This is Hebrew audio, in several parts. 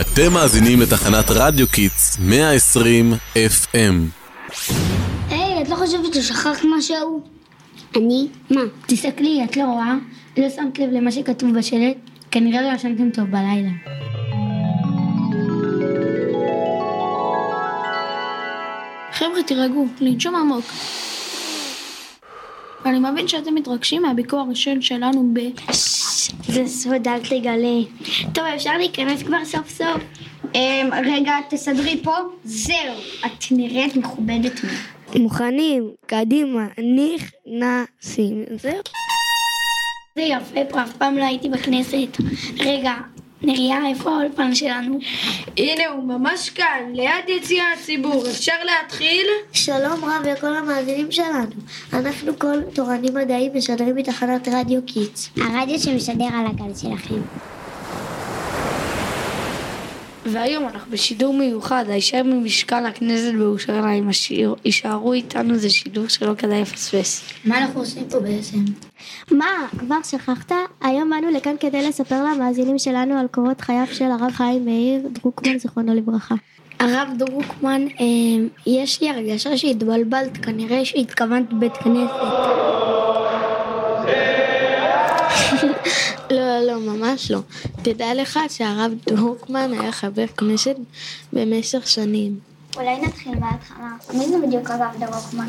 אתם מאזינים לתחנת רדיו קידס 120 FM. היי, את לא חושבת ששכחת משהו? אני? מה? תסתכלי, את לא רואה? לא שמת לב למה שכתוב בשלט? כנראה לא ישנתם טוב בלילה. חבר'ה, תירגעו, לנשום עמוק. אני מבין שאתם מתרגשים מהביקור הראשון שלנו ב... זה סוד, אל תגלה. טוב, אפשר להיכנס כבר סוף סוף? אמ, רגע, תסדרי פה. זהו, את נראית מכובדת מאוד. מוכנים, קדימה, נכנסים. זהו. זה יפה פה, אף פעם לא הייתי בכנסת. רגע, נריה, איפה האולפן שלנו? הנה הוא ממש כאן, ליד יציע הציבור. אפשר להתחיל? שלום רב לכל המאזינים שלנו. אנחנו כתבורנים מדעיים משדרים מתחנת רדיו קידס. הרדיו שמשדר על הגל שלכם. והיום אנחנו בשידור מיוחד, הישר ממשכן הכנסת בירושלים. יישארו איתנו, זה שידור שלא כדאי לפספס. מה אנחנו עושים פה בעצם? מה, כבר שכחת? היום באנו לכאן כדי לספר למאזינים שלנו על קורות חייו של הרב חיים מאיר דרוקמן, זיכרונו לברכה. הרב דרוקמן, אמ, יש לי הרגשה שהתבלבלת, כנראה שהתכוונת בית כנסת. ממש לא. תדע לך שהרב דרוקמן היה חבר כנסת במשך שנים. אולי נתחיל מההתחלה. מי זה בדיוק הרב דרוקמן?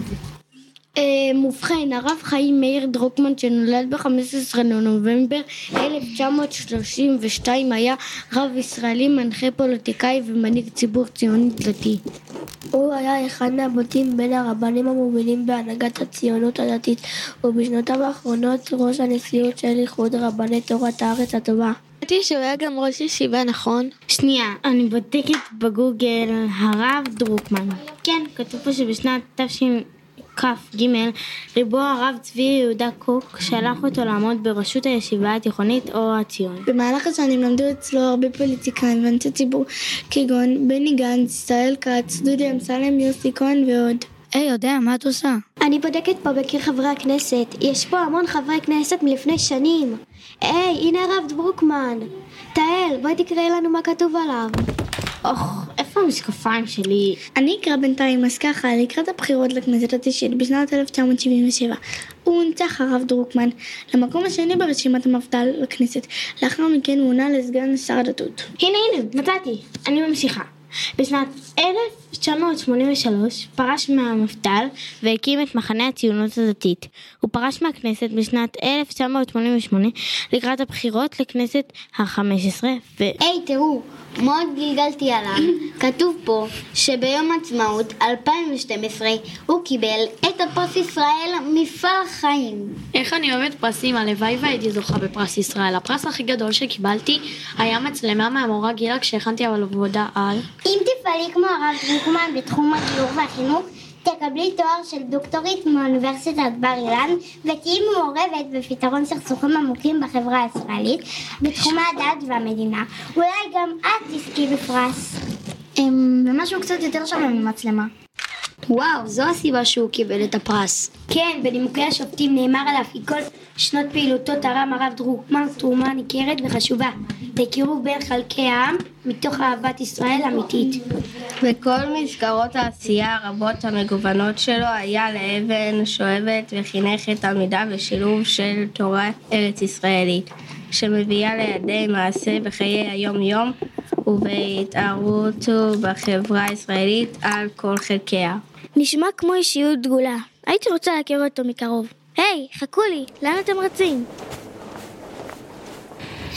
אמ, ובכן, הרב חיים מאיר דרוקמן שנולד ב-15 לנובמבר 1932 היה רב ישראלי, מנחה פוליטיקאי ומנהיג ציבור ציוני דתי. הוא היה אחד מהבוטים בין הרבנים המובילים בהנהגת הציונות הדתית ובשנותיו האחרונות ראש הנשיאות של איחוד רבני תורת הארץ הטובה. שמעתי שהוא היה גם ראש ישיבה, נכון? שנייה, אני בודקת בגוגל הרב דרוקמן. כן, כתוב פה שבשנת תשכ"ג ריבו הרב צבי יהודה קוק שלח אותו לעמוד בראשות הישיבה התיכונית אור הציון. במהלך השנים למדו אצלו הרבה פוליטיקאים ואנשי ציבור כגון בני גנץ, ישראל כץ, דודי אמסלם, יוסי כהן ועוד. היי, יודע, מה את עושה? אני בודקת פה בקיר חברי הכנסת. יש פה המון חברי כנסת מלפני שנים. היי, הנה הרב דרוקמן. תהל, בואי תקראי לנו מה כתוב עליו. אוח, איפה המשקפיים שלי? אני אקרא בינתיים, אז ככה, לקראת הבחירות לכנסת התשעית בשנת 1977, הוא הונצח הרב דרוקמן למקום השני ברשימת המפד"ל לכנסת. לאחר מכן מונה לסגן שר הדתות. הנה הנה, מצאתי. אני ממשיכה. בשנת 1983 פרש מהמפד"ל והקים את מחנה הציונות הדתית. הוא פרש מהכנסת בשנת 1988 לקראת הבחירות לכנסת ה-15 ו... היי, תראו, מאוד גלגלתי עליו. כתוב פה שביום העצמאות 2012 הוא קיבל את הפרס ישראל מפעל החיים. איך אני אוהבת פרסים, הלוואי והייתי זוכה בפרס ישראל. הפרס הכי גדול שקיבלתי היה מצלמה מהמורה גילה כשהכנתי על עבודה על... אם תפעלי כמו הרב דרוקמן בתחום הגיור והחינוך, תקבלי תואר של דוקטורית מאוניברסיטת בר אילן ותהיי מעורבת בפתרון סכסוכים עמוקים בחברה הישראלית בתחומי הדת והמדינה. אולי גם את תזכי בפרס. ומשהו קצת יותר שווה ממצלמה. וואו, זו הסיבה שהוא קיבל את הפרס. כן, בנימוקי השופטים נאמר עליו כי כל שנות פעילותו תרם הרב דרוקמן תרומה ניכרת וחשובה לקירוב בין חלקי העם מתוך אהבת ישראל אמיתית. בכל מסגרות העשייה הרבות המגוונות שלו היה לאבן שואבת וחינך את תלמידיו לשילוב של תורה ארץ ישראלית שמביאה לידי מעשה בחיי היום יום ובהתערות בחברה הישראלית על כל חלקיה. נשמע כמו אישיות דגולה. הייתי רוצה להכיר אותו מקרוב. היי, חכו לי, לאן אתם רצים?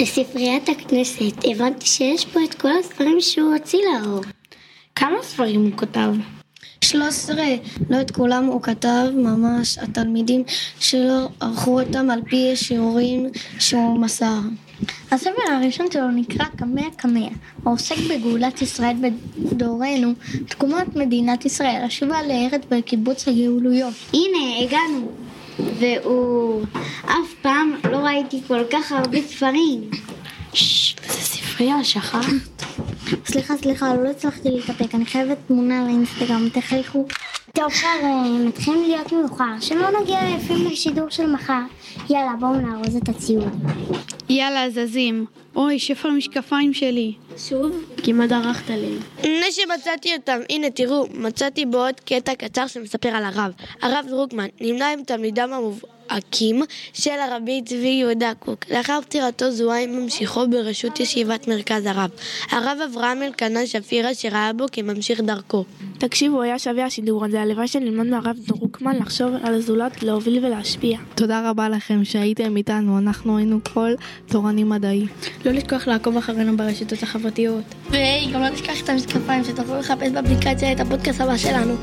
לספריית הכנסת, הבנתי שיש פה את כל הספרים שהוא הוציא לאור. כמה ספרים הוא כתב? 13, לא את כולם הוא כתב, ממש התלמידים שלו ערכו אותם על פי השיעורים שהוא מסר. הספר הראשון שלו נקרא קמע קמע, העוסק בגאולת ישראל בדורנו, תקומת מדינת ישראל, השובה לארץ בקיבוץ הגאולויות. הנה, הגענו. והוא... אף פעם לא ראיתי כל כך הרבה ספרים. ששש, זה ספרייה, שכחת? סליחה, סליחה, לא הצלחתי להתאפק, אני חייבת תמונה לאינסטגרם, תחייכו. טוב, חבר'ה, מתחילים להיות מאוחר, שלא נגיע יפים לשידור של מחר. יאללה, בואו נארוז את הציוד. יאללה, זזים. אוי, שפע המשקפיים שלי. שוב? כמעט דרכת לי. הנה שמצאתי אותם, הנה תראו, מצאתי בעוד קטע קצר שמספר על הרב. הרב דרוקמן נמנה עם תלמידיו המובהקים של הרבי צבי יהודה קוק. לאחר פטירתו זוהה עם ממשיכו בראשות ישיבת מרכז הרב. הרב אברהם אלקנה שפירא שראה בו כממשיך דרכו. תקשיבו, היה שווה השידור הזה, הלוואי שנלמד מהרב דרוקמן לחשוב על הזולת, להוביל ולהשפיע. תודה רבה לכם שהייתם איתנו, אנחנו היינו כל תורני מדעי. לא לשכוח לעקוב אחרינו ברשתות החברתיות. והי, גם לא נשכח את המשקפיים, שתוכלו לחפש באפליקציה את הפודקאסט הבא שלנו.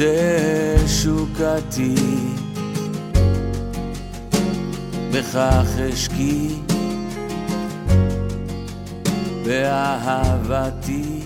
תשוקתי. בכך אשקי. באהבתי